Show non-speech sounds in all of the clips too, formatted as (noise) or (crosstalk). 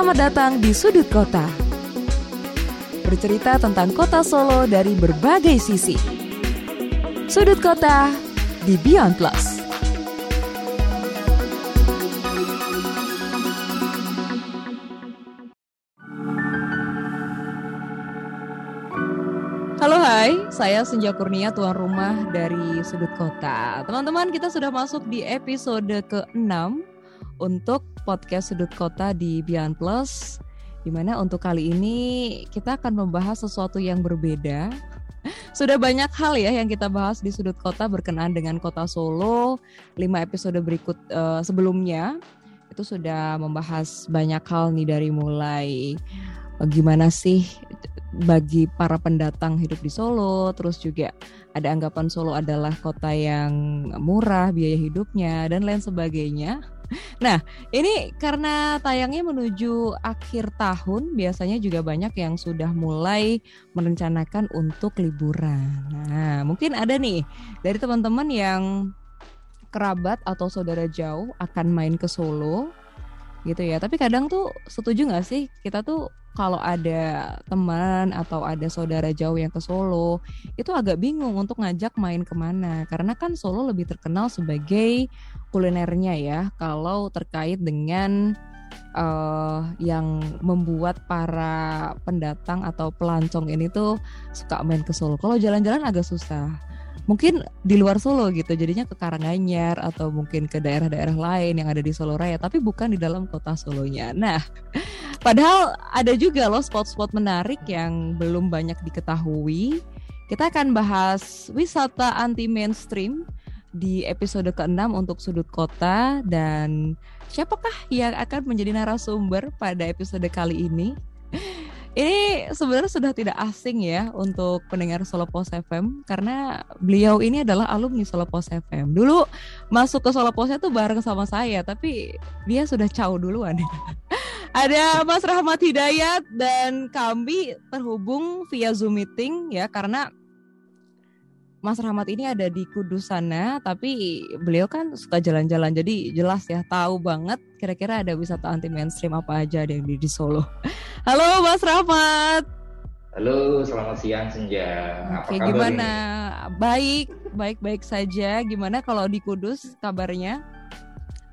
Selamat datang di Sudut Kota. Bercerita tentang kota Solo dari berbagai sisi. Sudut Kota di Beyond Plus. Halo hai, saya Senja Kurnia, tuan rumah dari Sudut Kota. Teman-teman, kita sudah masuk di episode ke-6 untuk podcast Sudut Kota di Beyond Plus. Di mana untuk kali ini kita akan membahas sesuatu yang berbeda. (laughs) Sudah banyak hal ya yang kita bahas di Sudut Kota berkenaan dengan Kota Solo. 5 episode berikut uh, sebelumnya itu sudah membahas banyak hal nih dari mulai gimana sih bagi para pendatang hidup di Solo, terus juga ada anggapan Solo adalah kota yang murah biaya hidupnya dan lain sebagainya. Nah, ini karena tayangnya menuju akhir tahun, biasanya juga banyak yang sudah mulai merencanakan untuk liburan. Nah, mungkin ada nih dari teman-teman yang kerabat atau saudara jauh akan main ke Solo gitu ya. Tapi kadang tuh setuju nggak sih kita tuh kalau ada teman atau ada saudara jauh yang ke Solo itu agak bingung untuk ngajak main ke mana. Karena kan Solo lebih terkenal sebagai kulinernya ya kalau terkait dengan uh, yang membuat para pendatang atau pelancong ini tuh suka main ke Solo. Kalau jalan-jalan agak susah mungkin di luar Solo gitu jadinya ke Karanganyar atau mungkin ke daerah-daerah lain yang ada di Solo Raya tapi bukan di dalam kota Solonya. Nah (laughs) padahal ada juga loh spot-spot menarik yang belum banyak diketahui. Kita akan bahas wisata anti mainstream di episode ke-6 untuk sudut kota dan siapakah yang akan menjadi narasumber pada episode kali ini ini sebenarnya sudah tidak asing ya untuk pendengar Solo Post FM karena beliau ini adalah alumni Solo Post FM. Dulu masuk ke Solo Post itu bareng sama saya, tapi dia sudah caw duluan. (laughs) Ada Mas Rahmat Hidayat dan kami terhubung via Zoom meeting ya karena Mas Rahmat ini ada di Kudus sana, tapi beliau kan suka jalan-jalan, jadi jelas ya tahu banget kira-kira ada wisata anti mainstream apa aja yang di, di Solo. (laughs) Halo Mas Rahmat. Halo, selamat siang Senja. Oke, apa gimana? Baik, baik-baik saja. Gimana kalau di Kudus kabarnya?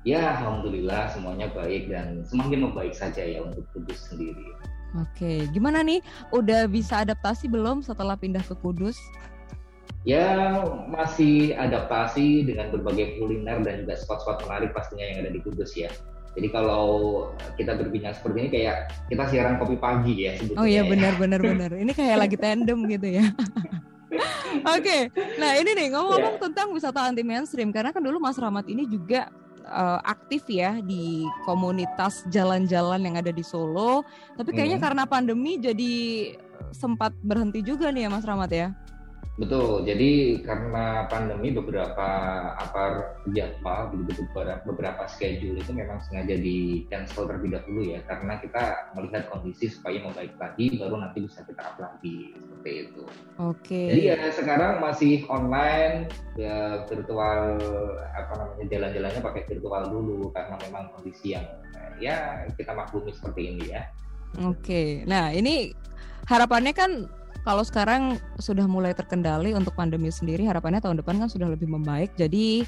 Ya, alhamdulillah semuanya baik dan semakin membaik saja ya untuk Kudus sendiri. Oke, gimana nih? Udah bisa adaptasi belum setelah pindah ke Kudus? Ya masih adaptasi dengan berbagai kuliner dan juga spot-spot menarik pastinya yang ada di Kudus ya. Jadi kalau kita berbincang seperti ini kayak kita siaran kopi pagi ya sebetulnya. Oh iya benar ya. benar (laughs) benar. Ini kayak lagi tandem gitu ya. (laughs) Oke, okay. nah ini nih ngomong-ngomong yeah. tentang wisata anti mainstream karena kan dulu Mas Rahmat ini juga uh, aktif ya di komunitas jalan-jalan yang ada di Solo. Tapi kayaknya hmm. karena pandemi jadi sempat berhenti juga nih ya Mas Rahmat ya. Betul, jadi karena pandemi beberapa apa jadwal beberapa, beberapa schedule itu memang sengaja di cancel terlebih dahulu ya karena kita melihat kondisi supaya membaik lagi baru nanti bisa kita up lagi seperti itu. Oke. Okay. Jadi ya sekarang masih online ya virtual apa namanya jalan-jalannya pakai virtual dulu karena memang kondisi yang ya kita maklumi seperti ini ya. Oke. Okay. Nah, ini harapannya kan kalau sekarang sudah mulai terkendali untuk pandemi sendiri, harapannya tahun depan kan sudah lebih membaik. Jadi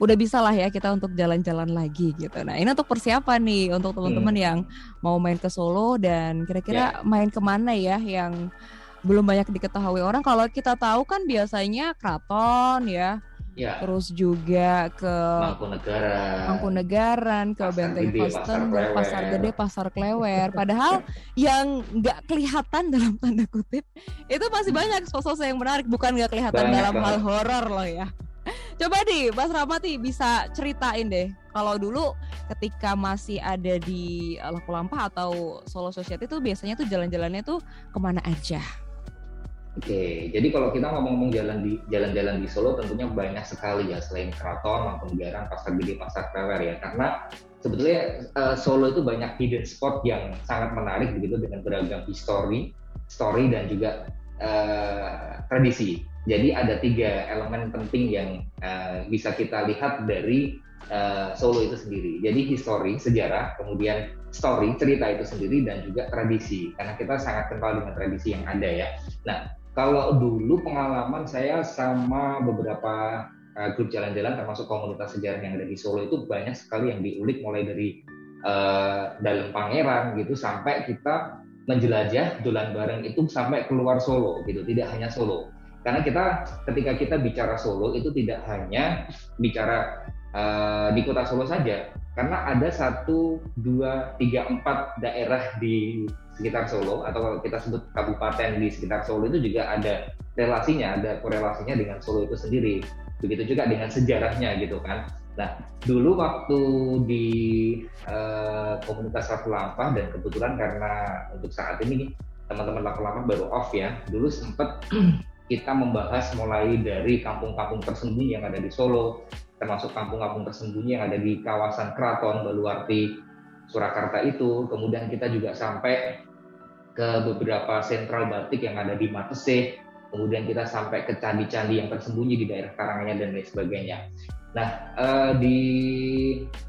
udah bisa lah ya kita untuk jalan-jalan lagi gitu. Nah ini untuk persiapan nih untuk teman-teman hmm. yang mau main ke Solo dan kira-kira yeah. main ke mana ya yang belum banyak diketahui orang. Kalau kita tahu kan biasanya keraton ya, ya. terus juga ke Mangkunegaran, Mangkunegaran ke pasar Benteng Boston, pasar, pasar Gede, Pasar Klewer. Padahal (laughs) yang nggak kelihatan dalam tanda kutip itu masih banyak sosok yang menarik, bukan nggak kelihatan banyak dalam banget. hal horor loh ya. Coba deh, Mas Ramati bisa ceritain deh. Kalau dulu ketika masih ada di Laku Lampa atau Solo Society itu biasanya tuh jalan-jalannya tuh ke mana aja? Oke, jadi kalau kita ngomong-ngomong jalan di jalan-jalan di Solo tentunya banyak sekali ya selain keraton, Mangkunegaran, Pasar Gede, Pasar Klewer ya. Karena sebetulnya uh, Solo itu banyak hidden spot yang sangat menarik begitu dengan beragam history, story dan juga uh, tradisi. Jadi ada tiga elemen penting yang uh, bisa kita lihat dari uh, Solo itu sendiri. Jadi history, sejarah, kemudian story cerita itu sendiri dan juga tradisi karena kita sangat kental dengan tradisi yang ada ya. Nah kalau dulu pengalaman saya sama beberapa uh, grup jalan-jalan termasuk komunitas sejarah yang ada di Solo itu banyak sekali yang diulik mulai dari uh, dalam pangeran gitu sampai kita menjelajah dolan bareng itu sampai keluar Solo gitu tidak hanya Solo. Karena kita ketika kita bicara Solo itu tidak hanya bicara uh, di kota Solo saja. Karena ada satu dua tiga empat daerah di sekitar Solo atau kalau kita sebut kabupaten di sekitar Solo itu juga ada relasinya ada korelasinya dengan Solo itu sendiri begitu juga dengan sejarahnya gitu kan nah dulu waktu di uh, komunitas Laku Lampah dan kebetulan karena untuk saat ini teman-teman Laku Lampah baru off ya dulu sempat (clears throat) kita membahas mulai dari kampung-kampung tersembunyi yang ada di Solo, termasuk kampung-kampung tersembunyi yang ada di kawasan Keraton, Baluarti, Surakarta itu. Kemudian kita juga sampai ke beberapa sentral batik yang ada di Matese, kemudian kita sampai ke candi-candi yang tersembunyi di daerah Karanganyar dan lain sebagainya. Nah, eh, di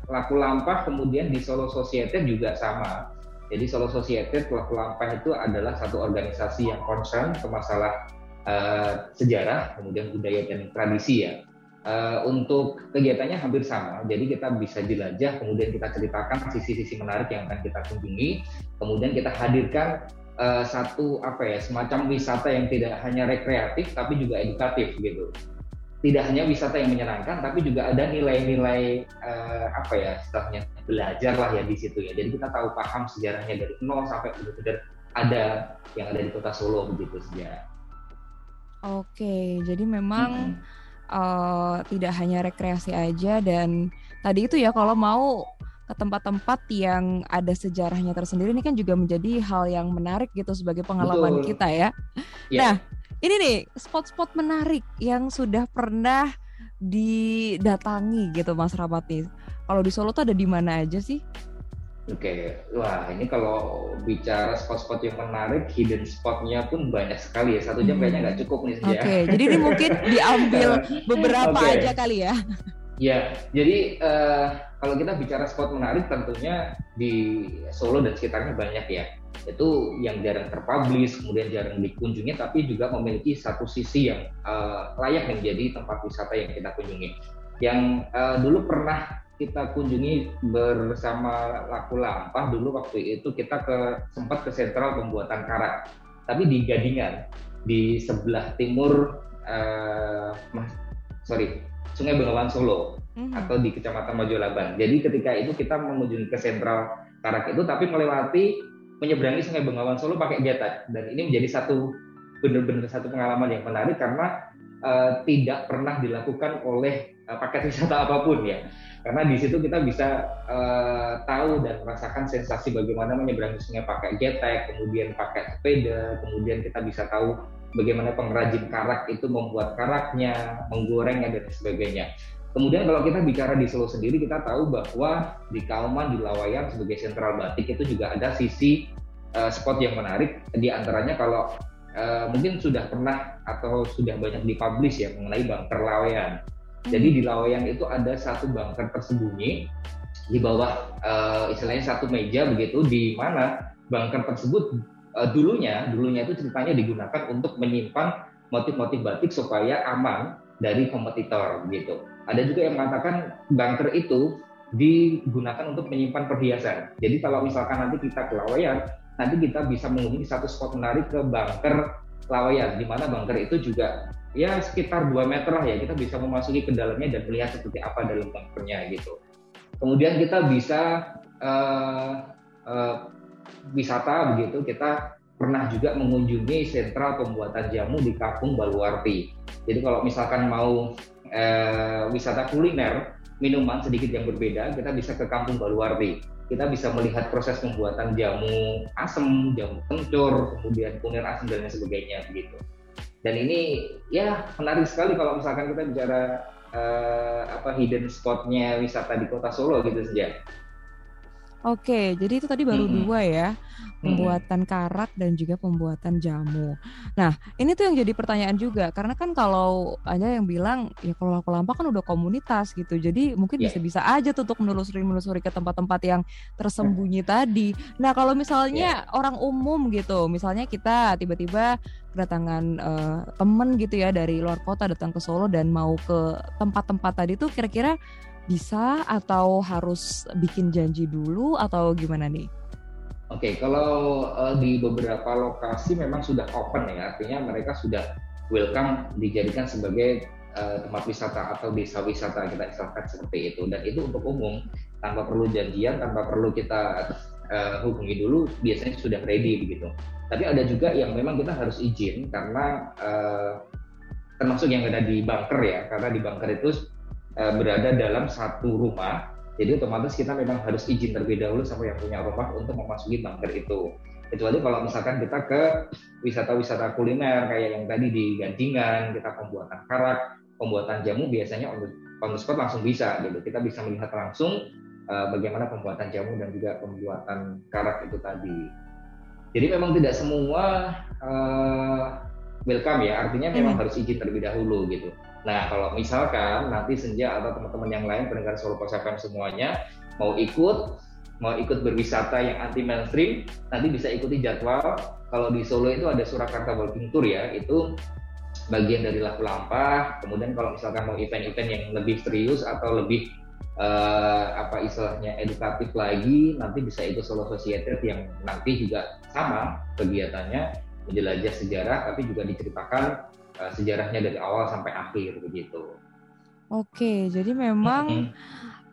Laku Lampah kemudian di Solo Society juga sama. Jadi Solo Society Laku Lampah itu adalah satu organisasi yang concern ke masalah uh, sejarah, kemudian budaya dan tradisi ya. Uh, untuk kegiatannya hampir sama, jadi kita bisa jelajah, kemudian kita ceritakan sisi-sisi menarik yang akan kita kunjungi, kemudian kita hadirkan uh, satu apa ya semacam wisata yang tidak hanya rekreatif tapi juga edukatif gitu. Tidak hanya wisata yang menyenangkan, tapi juga ada nilai-nilai uh, apa ya istilahnya belajar lah ya di situ ya. Jadi kita tahu paham sejarahnya dari nol sampai benar-benar ada yang ada di kota Solo begitu sejarah. Oke, jadi memang hmm. Uh, tidak hanya rekreasi aja dan tadi itu ya kalau mau ke tempat-tempat yang ada sejarahnya tersendiri ini kan juga menjadi hal yang menarik gitu sebagai pengalaman Betul. kita ya. Yeah. Nah, ini nih spot-spot menarik yang sudah pernah didatangi gitu Mas Rapat nih. Kalau di Solo tuh ada di mana aja sih? Oke, wah ini kalau bicara spot-spot yang menarik, hidden spotnya pun banyak sekali ya. Satu jam hmm. kayaknya nggak cukup nih Oke, okay, jadi ini mungkin diambil (laughs) beberapa okay. aja kali ya. Ya, jadi uh, kalau kita bicara spot menarik tentunya di Solo dan sekitarnya banyak ya. Itu yang jarang terpublish, kemudian jarang dikunjungi, tapi juga memiliki satu sisi yang uh, layak menjadi tempat wisata yang kita kunjungi. Yang uh, dulu pernah kita kunjungi bersama Laku Lampah dulu waktu itu kita ke sempat ke sentral pembuatan karak tapi di Gadingan di sebelah timur uh, sorry Sungai Bengawan Solo mm-hmm. atau di Kecamatan Mojolaban. Jadi ketika itu kita mengunjungi ke sentral karak itu tapi melewati menyeberangi Sungai Bengawan Solo pakai jeta dan ini menjadi satu benar-benar satu pengalaman yang menarik karena uh, tidak pernah dilakukan oleh uh, paket wisata apa pun ya karena di situ kita bisa uh, tahu dan merasakan sensasi bagaimana menyeberangi sungai pakai getek, kemudian pakai sepeda, kemudian kita bisa tahu bagaimana pengrajin karak itu membuat karaknya, menggorengnya dan sebagainya. Kemudian kalau kita bicara di Solo sendiri, kita tahu bahwa di Kauman, di Lawayan sebagai sentral batik itu juga ada sisi uh, spot yang menarik. Di antaranya kalau uh, mungkin sudah pernah atau sudah banyak dipublish ya mengenai Bang Terlawayan. Jadi hmm. di Laweyan itu ada satu bunker tersembunyi di bawah uh, istilahnya satu meja begitu di mana bunker tersebut uh, dulunya dulunya itu ceritanya digunakan untuk menyimpan motif-motif batik supaya aman dari kompetitor gitu. Ada juga yang mengatakan bunker itu digunakan untuk menyimpan perhiasan. Jadi kalau misalkan nanti kita ke Laweyan, nanti kita bisa mengunjungi satu spot menarik ke bunker Laweyan, di mana bunker itu juga ya sekitar 2 meter lah ya kita bisa memasuki ke dalamnya dan melihat seperti apa dalam bunkernya gitu. Kemudian kita bisa uh, uh, wisata begitu kita pernah juga mengunjungi sentral pembuatan jamu di Kampung Baluarti. Jadi kalau misalkan mau uh, wisata kuliner minuman sedikit yang berbeda, kita bisa ke Kampung Baluarti. Kita bisa melihat proses pembuatan jamu asem, jamu kencur, kemudian kunir asam dan lain sebagainya begitu dan ini ya menarik sekali kalau misalkan kita bicara uh, apa hidden spotnya wisata di kota Solo gitu saja. Oke, jadi itu tadi baru hmm. dua ya, pembuatan karak dan juga pembuatan jamu. Nah, ini tuh yang jadi pertanyaan juga, karena kan kalau ada yang bilang ya kalau laku lampa kan udah komunitas gitu, jadi mungkin bisa bisa-bisa aja tuh untuk menelusuri-menelusuri ke tempat-tempat yang tersembunyi tadi. Nah, kalau misalnya yeah. orang umum gitu, misalnya kita tiba-tiba kedatangan uh, temen gitu ya dari luar kota datang ke Solo dan mau ke tempat-tempat tadi tuh kira-kira bisa atau harus bikin janji dulu atau gimana nih? Oke, okay, kalau uh, di beberapa lokasi memang sudah open ya, artinya mereka sudah welcome dijadikan sebagai uh, tempat wisata atau desa wisata kita istilahkan seperti itu. Dan itu untuk umum, tanpa perlu janjian, tanpa perlu kita uh, hubungi dulu, biasanya sudah ready begitu. Tapi ada juga yang memang kita harus izin karena uh, termasuk yang ada di bunker ya, karena di bunker itu uh, berada dalam satu rumah, jadi otomatis kita memang harus izin terlebih dahulu sama yang punya rumah untuk memasuki bunker itu. Kecuali kalau misalkan kita ke wisata-wisata kuliner kayak yang tadi di Gantingan, kita pembuatan karak, pembuatan jamu biasanya on the spot langsung bisa gitu. Kita bisa melihat langsung uh, bagaimana pembuatan jamu dan juga pembuatan karak itu tadi. Jadi memang tidak semua uh, welcome ya, artinya memang hmm. harus izin terlebih dahulu gitu. Nah, kalau misalkan nanti Senja atau teman-teman yang lain pendengar Solo Pos semuanya mau ikut mau ikut berwisata yang anti mainstream, nanti bisa ikuti jadwal. Kalau di Solo itu ada Surakarta Walking Tour ya, itu bagian dari Laku Lampah. Kemudian kalau misalkan mau event-event yang lebih serius atau lebih uh, apa istilahnya edukatif lagi, nanti bisa ikut Solo Society yang nanti juga sama kegiatannya menjelajah sejarah, tapi juga diceritakan uh, sejarahnya dari awal sampai akhir begitu. Oke, jadi memang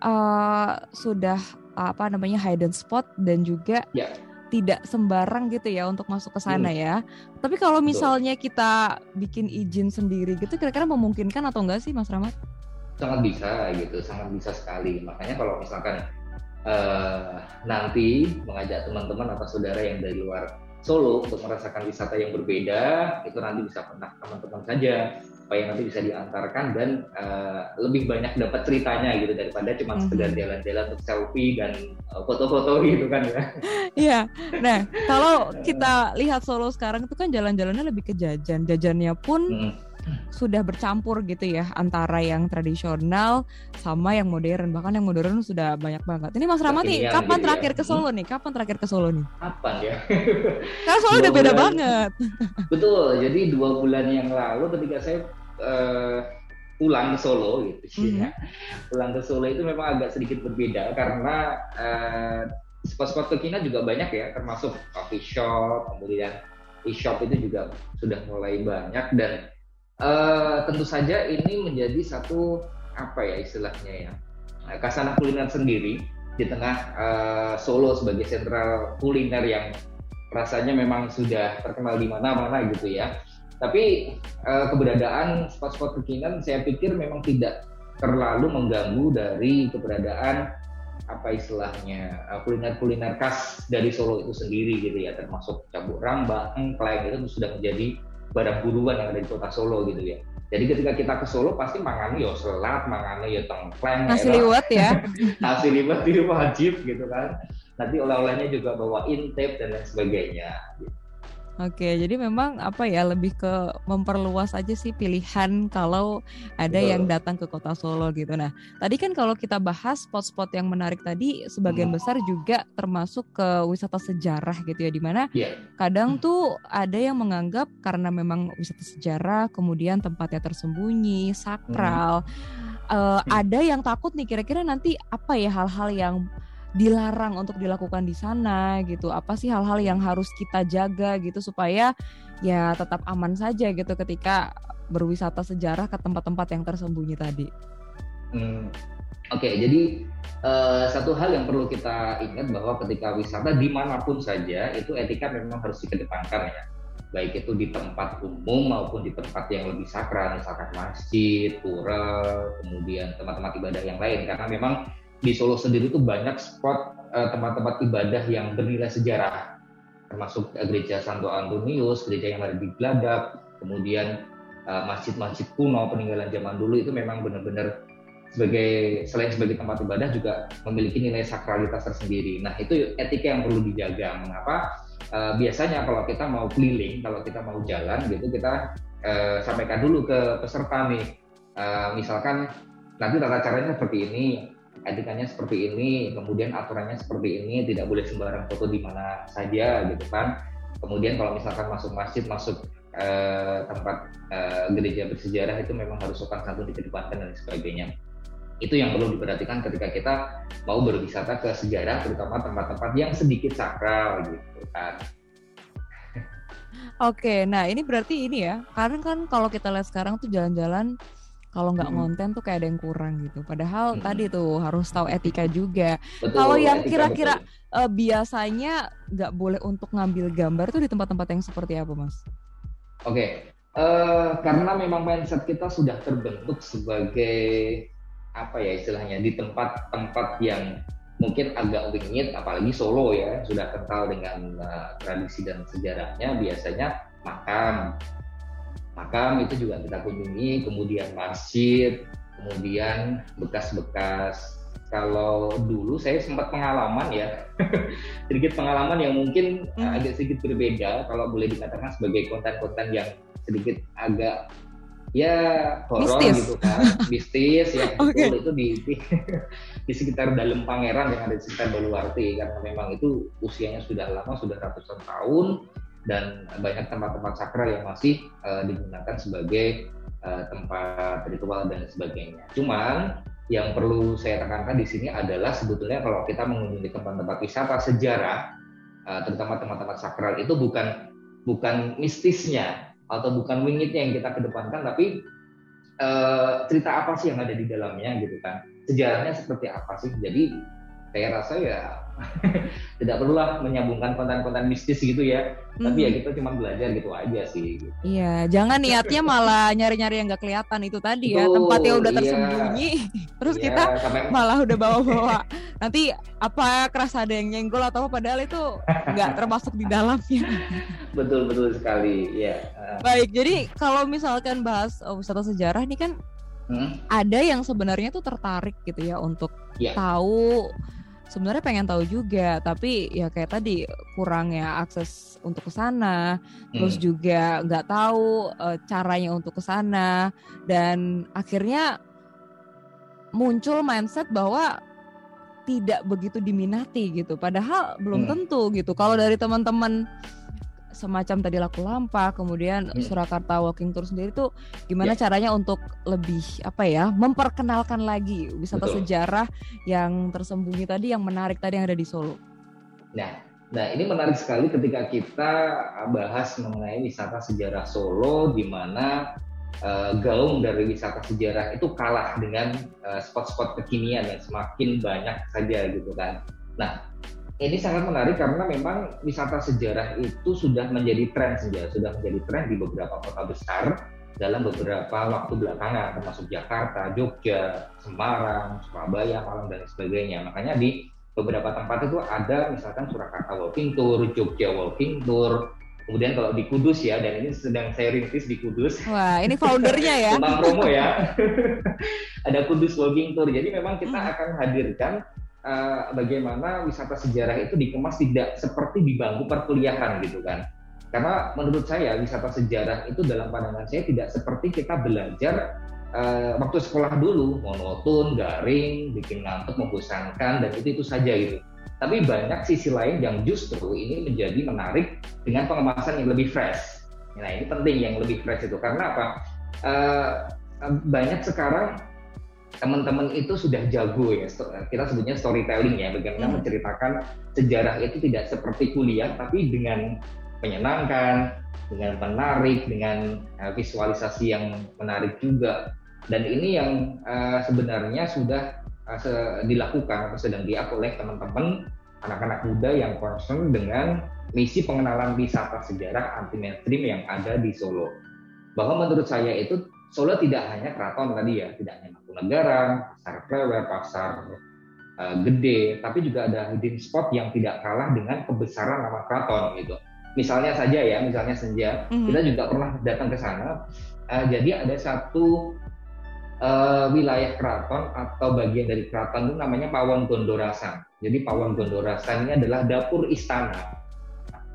uh, sudah apa namanya hidden spot dan juga ya. tidak sembarang gitu ya untuk masuk ke sana hmm. ya. Tapi kalau misalnya Betul. kita bikin izin sendiri gitu, kira-kira memungkinkan atau enggak sih, Mas Rahmat? Sangat bisa gitu, sangat bisa sekali. Makanya kalau misalkan uh, nanti mengajak teman-teman atau saudara yang dari luar Solo untuk merasakan wisata yang berbeda itu nanti bisa pernah teman-teman saja supaya nanti bisa diantarkan dan uh, lebih banyak dapat ceritanya gitu daripada cuma hmm. sekedar jalan-jalan untuk selfie dan uh, foto-foto gitu kan ya. (laughs) Iya. Nah, kalau (laughs) kita lihat Solo sekarang itu kan jalan-jalannya lebih ke jajan. Jajannya pun hmm sudah bercampur gitu ya antara yang tradisional sama yang modern. Bahkan yang modern sudah banyak banget. Ini Mas Ramati kapan gitu terakhir ya. ke Solo nih? Kapan terakhir ke Solo nih? Kapan ya? (laughs) Karena Solo udah beda banget. (laughs) Betul. Jadi dua bulan yang lalu ketika saya uh, pulang ke Solo gitu mm -hmm. ya pulang ke Solo itu memang agak sedikit berbeda karena uh, spot-spot kekinian juga banyak ya termasuk coffee shop kemudian e-shop itu juga sudah mulai banyak dan uh, tentu saja ini menjadi satu apa ya istilahnya ya eh, kasana kuliner sendiri di tengah uh, Solo sebagai sentral kuliner yang rasanya memang sudah terkenal di mana-mana gitu ya. Tapi uh, keberadaan spot-spot kekinian saya pikir memang tidak terlalu mengganggu dari keberadaan apa istilahnya kuliner-kuliner khas dari Solo itu sendiri gitu ya termasuk cabuk rambak, engkleng itu sudah menjadi barang buruan yang ada di kota Solo gitu ya. Jadi ketika kita ke Solo pasti mangani yo selat, mangani yo tengkleng, nasi liwet ya. (laughs) nasi liwet itu wajib gitu kan. Nanti oleh-olehnya juga bawa intip dan lain sebagainya. Gitu. Oke, jadi memang apa ya lebih ke memperluas aja sih pilihan kalau ada Betul. yang datang ke kota Solo gitu. Nah, tadi kan kalau kita bahas spot-spot yang menarik tadi sebagian hmm. besar juga termasuk ke wisata sejarah gitu ya, di mana yeah. kadang tuh ada yang menganggap karena memang wisata sejarah, kemudian tempatnya tersembunyi, sakral. Hmm. Uh, ada yang takut nih kira-kira nanti apa ya hal-hal yang dilarang untuk dilakukan di sana gitu? Apa sih hal-hal yang harus kita jaga gitu supaya ya tetap aman saja gitu ketika berwisata sejarah ke tempat-tempat yang tersembunyi tadi? Hmm. Oke, okay, jadi uh, satu hal yang perlu kita ingat bahwa ketika wisata di mana pun saja itu etika memang harus dikedepankan ya, baik itu di tempat umum maupun di tempat yang lebih sakral, misalkan masjid, pura, kemudian tempat-tempat ibadah yang lain, karena memang di Solo sendiri itu banyak spot uh, tempat-tempat ibadah yang bernilai sejarah termasuk uh, gereja Santo Antonius, gereja yang ada di Gladak, kemudian masjid masjid-masjid kuno peninggalan zaman dulu itu memang benar-benar sebagai selain sebagai tempat ibadah juga memiliki nilai sakralitas tersendiri. Nah itu etika yang perlu dijaga. Mengapa? Uh, biasanya kalau kita mau keliling, kalau kita mau jalan gitu kita uh, sampaikan dulu ke peserta nih. Uh, misalkan nanti tata caranya seperti ini, etikanya seperti ini, kemudian aturannya seperti ini, tidak boleh sembarang foto di mana saja gitu kan. Kemudian kalau misalkan masuk masjid, masuk uh, tempat uh, gereja bersejarah itu memang harus sopan santun dikedepankan dan sebagainya itu yang perlu diperhatikan ketika kita mau berwisata ke sejarah terutama tempat-tempat yang sedikit sakral gitu kan. Oke, nah ini berarti ini ya, karena kan kalau kita lihat sekarang tuh jalan-jalan kalau nggak hmm. konten tuh kayak ada yang kurang gitu. Padahal hmm. tadi tuh harus tahu etika juga. kalau yang kira-kira uh, biasanya nggak boleh untuk ngambil gambar tuh di tempat-tempat yang seperti apa, Mas? Oke, uh, karena memang mindset kita sudah terbentuk sebagai apa ya istilahnya di tempat-tempat yang mungkin agak wingit apalagi Solo ya sudah kental dengan uh, tradisi dan sejarahnya biasanya makam makam itu juga kita kunjungi kemudian masjid kemudian bekas-bekas. Kalau dulu saya sempat pengalaman ya (laughs) sedikit pengalaman yang mungkin uh, agak sedikit berbeda kalau boleh dikatakan sebagai konten-konten yang sedikit agak ya horor gitu kan. (laughs) Mistis ya okay. itu di, di (laughs) di sekitar dalam pangeran yang ada di sekitar Baluarti. Karena memang itu usianya sudah lama sudah ratusan tahun dan banyak tempat-tempat sakral yang masih uh, digunakan sebagai uh, tempat ritual dan sebagainya. Cuman yang perlu saya tekankan di sini adalah sebetulnya kalau kita mengunjungi tempat-tempat wisata sejarah, uh, terutama tempat-tempat sakral itu bukan bukan mistisnya atau bukan wingitnya yang kita kedepankan tapi uh, cerita apa sih yang ada di dalamnya gitu kan sejarahnya seperti apa sih jadi saya rasa ya (laughs) tidak perlulah menyambungkan konten-konten mistis gitu ya mm-hmm. tapi ya kita cuma belajar gitu aja sih gitu. iya jangan niatnya (laughs) malah nyari-nyari yang nggak kelihatan itu tadi ya tempatnya udah iya. tersembunyi (laughs) terus iya, kita sampai... malah udah bawa-bawa nanti apa kerasa ada yang nyenggol atau apa padahal itu nggak termasuk di dalamnya betul betul sekali ya baik jadi kalau misalkan bahas oh, wisata sejarah ini kan hmm? ada yang sebenarnya tuh tertarik gitu ya untuk yeah. tahu sebenarnya pengen tahu juga tapi ya kayak tadi kurang ya akses untuk ke sana hmm. terus juga nggak tahu uh, caranya untuk ke sana dan akhirnya muncul mindset bahwa tidak begitu diminati gitu padahal belum hmm. tentu gitu kalau dari teman-teman semacam tadi laku lampa, kemudian hmm. Surakarta Walking Tour sendiri tuh gimana yeah. caranya untuk lebih apa ya memperkenalkan lagi wisata Betul. sejarah yang tersembunyi tadi, yang menarik tadi yang ada di Solo. Nah, nah ini menarik sekali ketika kita bahas mengenai wisata sejarah Solo, di mana uh, gaung dari wisata sejarah itu kalah dengan uh, spot-spot kekinian yang semakin banyak saja gitu kan. Nah, ini sangat menarik karena memang wisata sejarah itu sudah menjadi tren saja, sudah menjadi tren di beberapa kota besar dalam beberapa waktu belakangan, termasuk Jakarta, Jogja, Semarang, Surabaya, Malang dan sebagainya. Makanya di beberapa tempat itu ada misalkan Surakarta Walking Tour, Jogja Walking Tour, Kemudian kalau di Kudus ya, dan ini sedang saya rintis di Kudus. Wah, ini foundernya ya. (laughs) Tentang promo ya. (laughs) Ada Kudus Walking Tour. Jadi memang kita hmm. akan hadirkan uh, bagaimana wisata sejarah itu dikemas tidak seperti di bangku perkuliahan gitu kan. Karena menurut saya wisata sejarah itu dalam pandangan saya tidak seperti kita belajar uh, waktu sekolah dulu monoton, garing, bikin ngantuk, membosankan dan itu itu saja gitu. Tapi banyak sisi lain yang justru ini menjadi menarik dengan pengemasan yang lebih fresh. Nah ini penting yang lebih fresh itu karena apa? Uh, banyak sekarang teman-teman itu sudah jago ya. Kita sebutnya storytelling ya. Bagaimana hmm. menceritakan sejarah itu tidak seperti kuliah tapi dengan menyenangkan dengan menarik dengan uh, visualisasi yang menarik juga. Dan ini yang uh, sebenarnya sudah uh, se dilakukan atau sedang diak oleh teman-teman anak-anak muda yang concern dengan misi pengenalan wisata sejarah anti mainstream yang ada di Solo. Bahwa menurut saya itu Solo tidak hanya keraton tadi ya, tidak hanya Mangkunegaran, pasar Klewer, pasar uh, gede, tapi juga ada hidden spot yang tidak kalah dengan kebesaran nama keraton gitu. Misalnya saja ya, misalnya Senja, mm-hmm. kita juga pernah datang ke sana. Uh, jadi ada satu uh, wilayah keraton atau bagian dari keraton itu namanya Pawon Gondorasan. Jadi Pawon Gondorasan ini adalah dapur istana,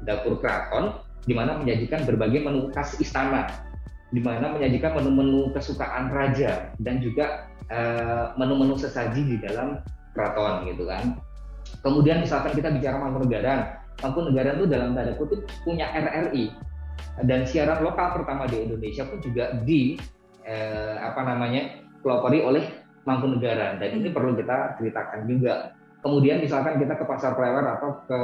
dapur keraton, di mana menyajikan berbagai menu khas istana, di mana menyajikan menu-menu kesukaan raja dan juga uh, menu-menu sesaji di dalam keraton gitu kan. Kemudian misalkan kita bicara Mangkunegaran, Mangkunegaran itu dalam tanda kutip punya RRI dan siaran lokal pertama di Indonesia pun juga di eh, apa namanya pelopori oleh Mangkunegaran dan ini perlu kita ceritakan juga. Kemudian misalkan kita ke Pasar Klewer atau ke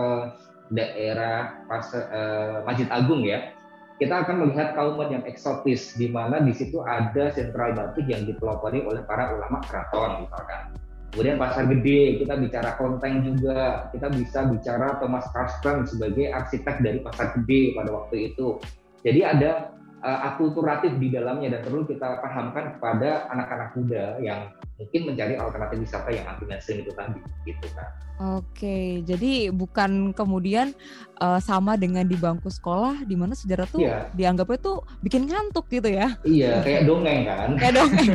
daerah Pasar eh, Masjid Agung ya, kita akan melihat kauman yang eksotis di mana di situ ada sentral batik yang dipelopori oleh para ulama keraton misalkan. Kemudian pasar gede, kita bicara Konteng juga, kita bisa bicara Thomas Karsten sebagai arsitek dari pasar gede pada waktu itu. Jadi ada uh, akulturatif di dalamnya dan perlu kita pahamkan kepada anak-anak muda yang mungkin mencari alternatif wisata yang anti mainstream itu tadi gitu kan. Oke, jadi bukan kemudian uh, sama dengan di bangku sekolah di mana sejarah tuh yeah. dianggapnya tuh bikin ngantuk gitu ya. Iya, kayak dongeng kan. kayak dongeng.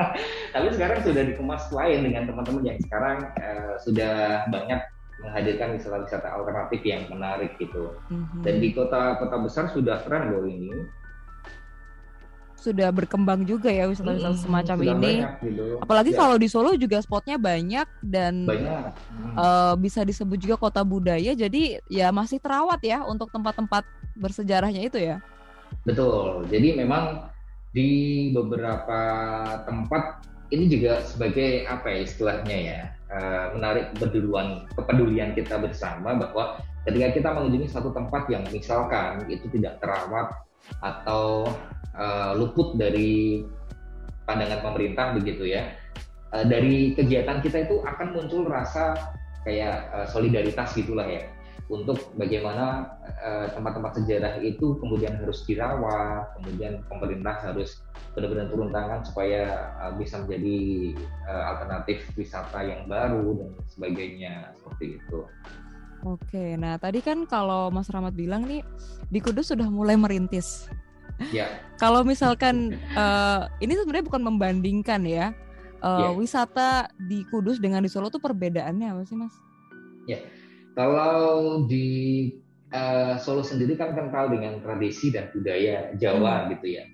(laughs) Tapi sekarang sudah dikemas lain dengan teman-teman yang sekarang uh, sudah banyak menghadirkan wisata-wisata alternatif yang menarik gitu. Mm-hmm. Dan di kota-kota besar sudah tren loh ini sudah berkembang juga ya wisata-wisata hmm, semacam ini. gitu. Apalagi ya. kalau di Solo juga spotnya banyak dan banyak. Hmm. Uh, bisa disebut juga kota budaya. Jadi ya masih terawat ya untuk tempat-tempat bersejarahnya itu ya. Betul. Jadi memang di beberapa tempat ini juga sebagai apa ya istilahnya ya uh, menarik kepedulian kepedulian kita bersama bahwa ketika kita mengunjungi satu tempat yang misalkan itu tidak terawat atau uh, luput dari pandangan pemerintah begitu ya. Uh, dari kegiatan kita itu akan muncul rasa kayak uh, solidaritas gitulah ya untuk bagaimana tempat-tempat uh, sejarah itu kemudian harus dirawat, kemudian pemerintah harus benar-benar turun tangan supaya uh, bisa menjadi uh, alternatif wisata yang baru dan sebagainya seperti itu. Oke, nah tadi kan kalau Mas Rahmat bilang nih di Kudus sudah mulai merintis Ya. Kalau misalkan uh, ini sebenarnya bukan membandingkan ya uh, ya. wisata di Kudus dengan di Solo tuh perbedaannya apa sih mas? Ya, kalau di uh, Solo sendiri kan kental dengan tradisi dan budaya Jawa hmm. gitu ya.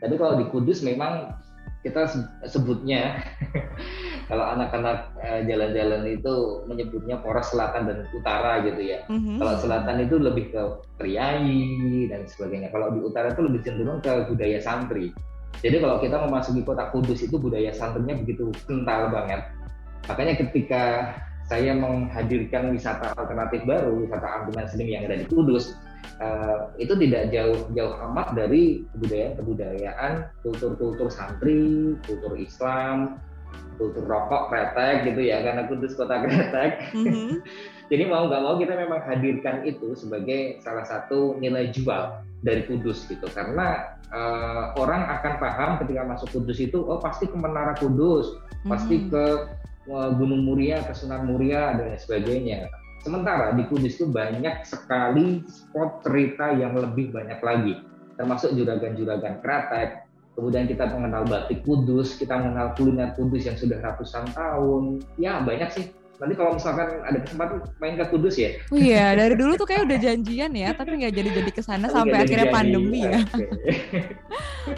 Tapi kalau di Kudus memang kita sebutnya (laughs) kalau anak-anak eh, jalan-jalan itu menyebutnya poros selatan dan utara gitu ya. Mm-hmm. Kalau selatan itu lebih ke priai dan sebagainya. Kalau di utara itu lebih cenderung ke budaya santri. Jadi kalau kita memasuki kota Kudus itu budaya santrinya begitu kental banget. Makanya ketika saya menghadirkan wisata alternatif baru, wisata anti mainstream yang ada di Kudus, uh, itu tidak jauh-jauh amat dari kebudayaan-kebudayaan kultur-kultur santri, kultur Islam, kultur rokok, kretek gitu ya, karena kudus kota kretek. Mm-hmm. (laughs) Jadi mau nggak mau kita memang hadirkan itu sebagai salah satu nilai jual dari Kudus gitu, karena uh, orang akan paham ketika masuk Kudus itu, oh pasti ke Menara Kudus, mm-hmm. pasti ke uh, Gunung Muria, ke Sunan Muria dan sebagainya Sementara di Kudus itu banyak sekali spot cerita yang lebih banyak lagi, termasuk juragan-juragan kretek. Kemudian kita mengenal batik Kudus, kita mengenal kuliner Kudus yang sudah ratusan tahun. Ya banyak sih Nanti kalau misalkan ada kesempatan main ke Kudus ya. Oh iya, dari dulu tuh kayak udah janjian ya, tapi nggak jadi-jadi ke sana sampai akhirnya jadi. pandemi ya.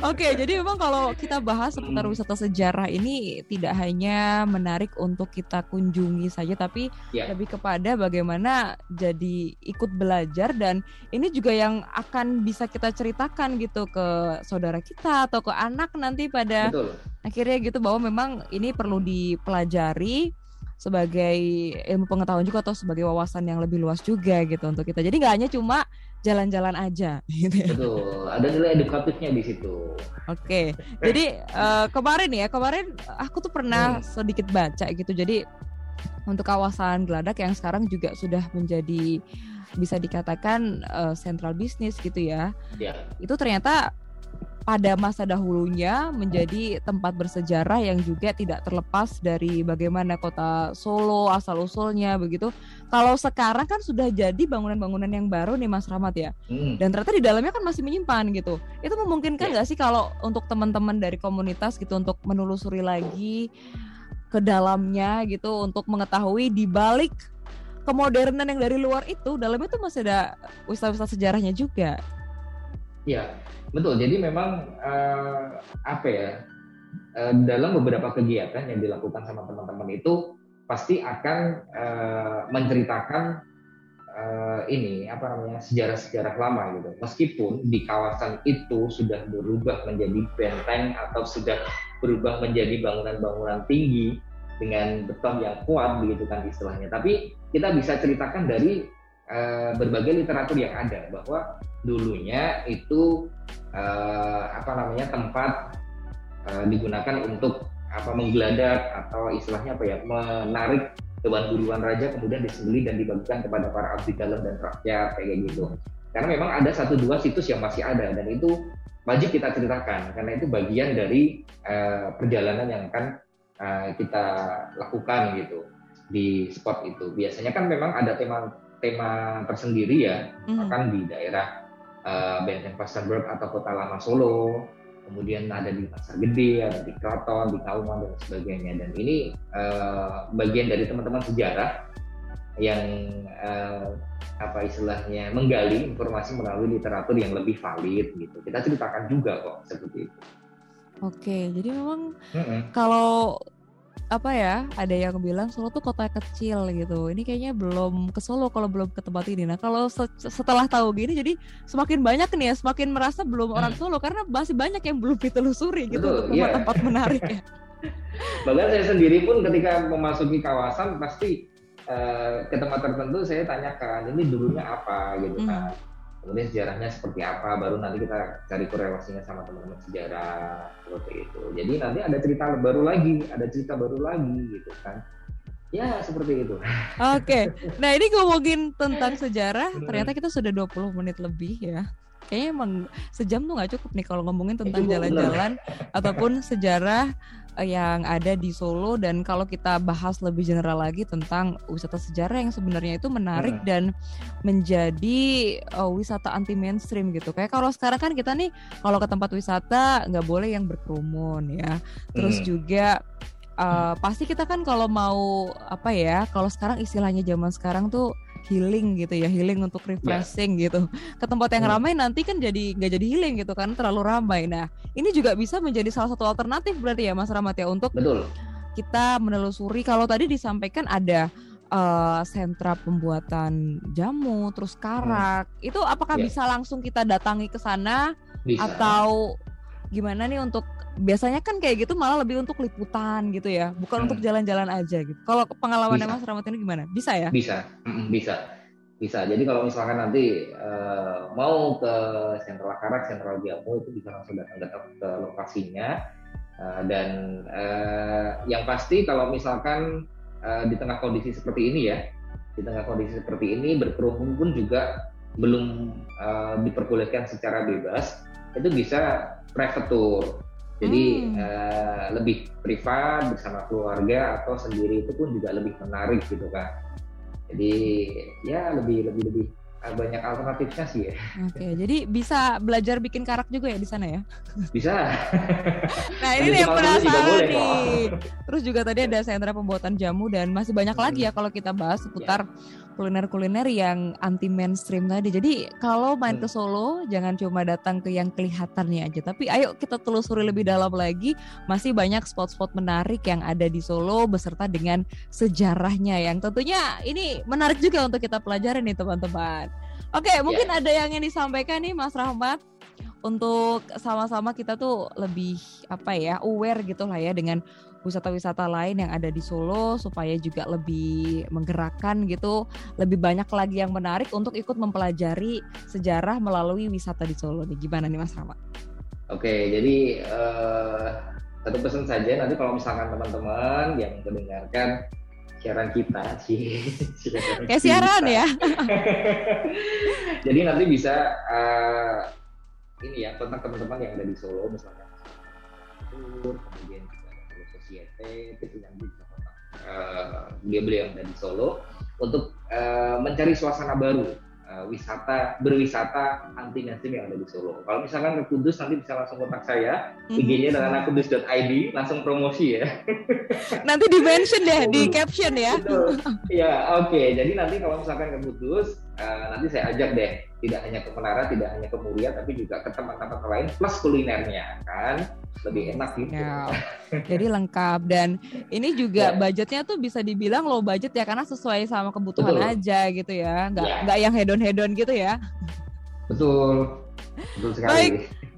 Oke, (laughs) okay, jadi memang kalau kita bahas seputar hmm. wisata sejarah ini tidak hanya menarik untuk kita kunjungi saja, tapi yeah. lebih kepada bagaimana jadi ikut belajar dan ini juga yang akan bisa kita ceritakan gitu ke saudara kita atau ke anak nanti pada Betul. akhirnya gitu bahwa memang ini perlu dipelajari sebagai ilmu pengetahuan juga atau sebagai wawasan yang lebih luas juga gitu untuk kita. Jadi nggak hanya cuma jalan-jalan aja gitu ya. Betul, ada nilai edukatifnya di situ. Oke. Jadi uh, kemarin ya, kemarin aku tuh pernah hmm. sedikit baca gitu. Jadi untuk kawasan Geladak yang sekarang juga sudah menjadi bisa dikatakan uh, sentral bisnis gitu ya. Ya. Itu ternyata pada masa dahulunya menjadi tempat bersejarah yang juga tidak terlepas dari bagaimana kota Solo asal usulnya begitu. Kalau sekarang kan sudah jadi bangunan-bangunan yang baru nih Mas Rahmat ya, hmm. dan ternyata di dalamnya kan masih menyimpan gitu. Itu memungkinkan iya. nggak yeah. sih kalau untuk teman-teman dari komunitas gitu untuk menelusuri lagi ke dalamnya gitu untuk mengetahui di balik kemodernan yang dari luar itu dalamnya tuh masih ada wisata-wisata sejarahnya juga. Ya, betul. Jadi memang uh, apa ya? Uh, dalam beberapa kegiatan yang dilakukan sama teman-teman itu pasti akan uh, menceritakan uh, ini apa namanya sejarah-sejarah lama gitu. Meskipun di kawasan itu sudah berubah menjadi benteng atau sudah berubah menjadi bangunan-bangunan tinggi dengan beton yang kuat begitu kan istilahnya. Tapi kita bisa ceritakan dari uh, berbagai literatur yang ada bahwa dulunya itu uh, apa namanya tempat uh, digunakan untuk apa menggeladak atau istilahnya apa ya menarik hewan buruan raja kemudian disembeli dan dibagikan kepada para abdi dalam dan rakyat kayak gitu. Karena memang ada satu dua situs yang masih ada dan itu wajib kita ceritakan karena itu bagian dari uh, perjalanan yang akan uh, kita lakukan gitu di spot itu. Biasanya kan memang ada tema tema tersendiri ya, mm. akan di daerah uh, Benteng Pasterberg atau Kota Lama Solo, kemudian ada di Pasar Gede, ada di Keraton, di Kauman dan sebagainya. Dan ini uh, bagian dari teman-teman sejarah yang uh, apa istilahnya menggali informasi melalui literatur yang lebih valid gitu. Kita ceritakan juga kok seperti itu. Oke, jadi memang mm -hmm. kalau apa ya ada yang bilang Solo tuh kota kecil gitu. Ini kayaknya belum ke Solo kalau belum ke tempat ini. Nah kalau se setelah tahu gini jadi semakin banyak nih ya semakin merasa belum orang Solo karena masih banyak yang belum ditelusuri gitu Betul, untuk yeah. tempat menarik ya. (laughs) Bahkan saya sendiri pun ketika memasuki kawasan pasti uh, ke tempat tertentu saya tanyakan ini dulunya apa? gitu hmm. Kemudian sejarahnya seperti apa baru nanti kita cari korelasinya sama teman-teman sejarah seperti itu. Jadi nanti ada cerita baru lagi ada cerita baru lagi gitu kan. Ya seperti itu. (laughs) Oke okay. nah ini ngomongin tentang sejarah ternyata kita sudah 20 menit lebih ya. Kayaknya emang sejam tuh nggak cukup nih kalau ngomongin tentang jalan-jalan ataupun sejarah yang ada di Solo dan kalau kita bahas lebih general lagi tentang wisata sejarah yang sebenarnya itu menarik hmm. dan menjadi uh, wisata anti mainstream gitu kayak kalau sekarang kan kita nih kalau ke tempat wisata nggak boleh yang berkerumun ya terus hmm. juga uh, pasti kita kan kalau mau apa ya kalau sekarang istilahnya zaman sekarang tuh healing gitu ya healing untuk ya. refreshing yeah. gitu ke tempat yang hmm. ramai nanti kan jadi nggak jadi healing gitu kan terlalu ramai nah ini juga bisa menjadi salah satu alternatif berarti ya Mas Ramat ya untuk Betul. kita menelusuri kalau tadi disampaikan ada uh, sentra pembuatan jamu terus karak hmm. itu apakah yeah. bisa langsung kita datangi ke sana atau gimana nih untuk biasanya kan kayak gitu malah lebih untuk liputan gitu ya, bukan hmm. untuk jalan-jalan aja gitu. Kalau pengalamannya Mas Rahmat ini gimana? Bisa ya? Bisa, bisa, bisa. Jadi kalau misalkan nanti uh, mau ke Sentral Karak, Sentral Jamu itu bisa langsung datang datang ke lokasinya. Uh, dan uh, yang pasti kalau misalkan uh, di tengah kondisi seperti ini ya, di tengah kondisi seperti ini berkerumun pun juga belum uh, diperbolehkan secara bebas, itu bisa private tour jadi hmm. uh, lebih privat bersama keluarga atau sendiri itu pun juga lebih menarik gitu kan. Jadi ya lebih lebih lebih banyak alternatifnya sih ya. Oke, jadi bisa belajar bikin karak juga ya di sana ya? Bisa. (laughs) nah ini yang penasaran nih. Terus juga tadi ada sentra pembuatan jamu dan masih banyak hmm. lagi ya kalau kita bahas seputar ya kuliner-kuliner yang anti mainstream tadi. Jadi kalau main ke hmm. Solo jangan cuma datang ke yang kelihatannya aja, tapi ayo kita telusuri lebih dalam lagi. Masih banyak spot-spot menarik yang ada di Solo beserta dengan sejarahnya yang tentunya ini menarik juga untuk kita pelajari nih teman-teman. Oke, mungkin yeah. ada yang ingin disampaikan nih Mas Rahmat untuk sama-sama kita tuh lebih apa ya aware gitu lah ya dengan wisata-wisata lain yang ada di Solo supaya juga lebih menggerakkan gitu, lebih banyak lagi yang menarik untuk ikut mempelajari sejarah melalui wisata di Solo nih. Gimana nih Mas Rama? Oke, jadi uh, satu pesan saja nanti kalau misalkan teman-teman yang mendengarkan siaran kita sih. (laughs) Kayak siaran ya? (laughs) Jadi nanti bisa uh, ini ya kontak teman-teman yang ada di Solo misalnya kemudian juga ada Solo Society itu yang bisa kontak uh, beliau-beliau yang ada di Solo untuk uh, mencari suasana baru uh, wisata berwisata anti mainstream yang ada di Solo. Kalau misalkan ke Kudus nanti bisa langsung kontak saya, mm-hmm. IG-nya adalah kudus.id, langsung promosi ya. (laughs) Nanti di mention deh di caption ya. Ya, oke. Okay. Jadi nanti kalau misalkan ke Kudus, uh, nanti saya ajak deh tidak hanya ke Menara, tidak hanya ke Muria, tapi juga ke tempat-tempat lain plus kulinernya kan lebih enak gitu. Ya, jadi lengkap dan ini juga ya. budgetnya tuh bisa dibilang low budget ya karena sesuai sama kebutuhan Betul. aja gitu ya, nggak ya. nggak yang hedon hedon gitu ya. Betul. Betul sekali. Baik.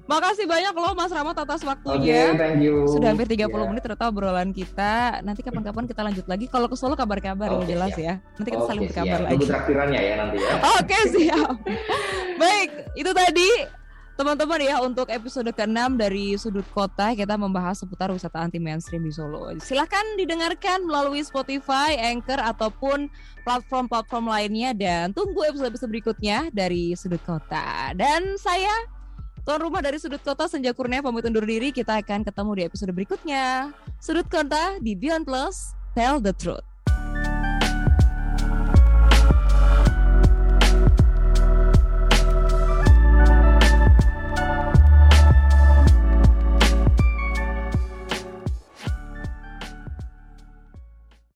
Makasih banyak loh Mas Rahmat atas waktunya. Okay, thank you. Sudah hampir 30 yeah. menit ternyata obrolan kita. Nanti kapan-kapan kita lanjut lagi. Kalau ke Solo kabar-kabar okay, yang jelas siap. ya. Nanti kita okay, saling berkabar siap. lagi. Tunggu traktirannya ya nanti ya. Oke, okay, siap. Baik, itu tadi teman-teman ya untuk episode ke-6 dari Sudut Kota kita membahas seputar wisata anti mainstream di Solo. Silahkan didengarkan melalui Spotify, Anchor ataupun platform-platform lainnya dan tunggu episode-episode berikutnya dari Sudut Kota. Dan saya Tuan rumah dari Sudut Kota Senja Kurnia pamit undur diri. Kita akan ketemu di episode berikutnya. Sudut Kota di Beyond Plus, Tell the Truth.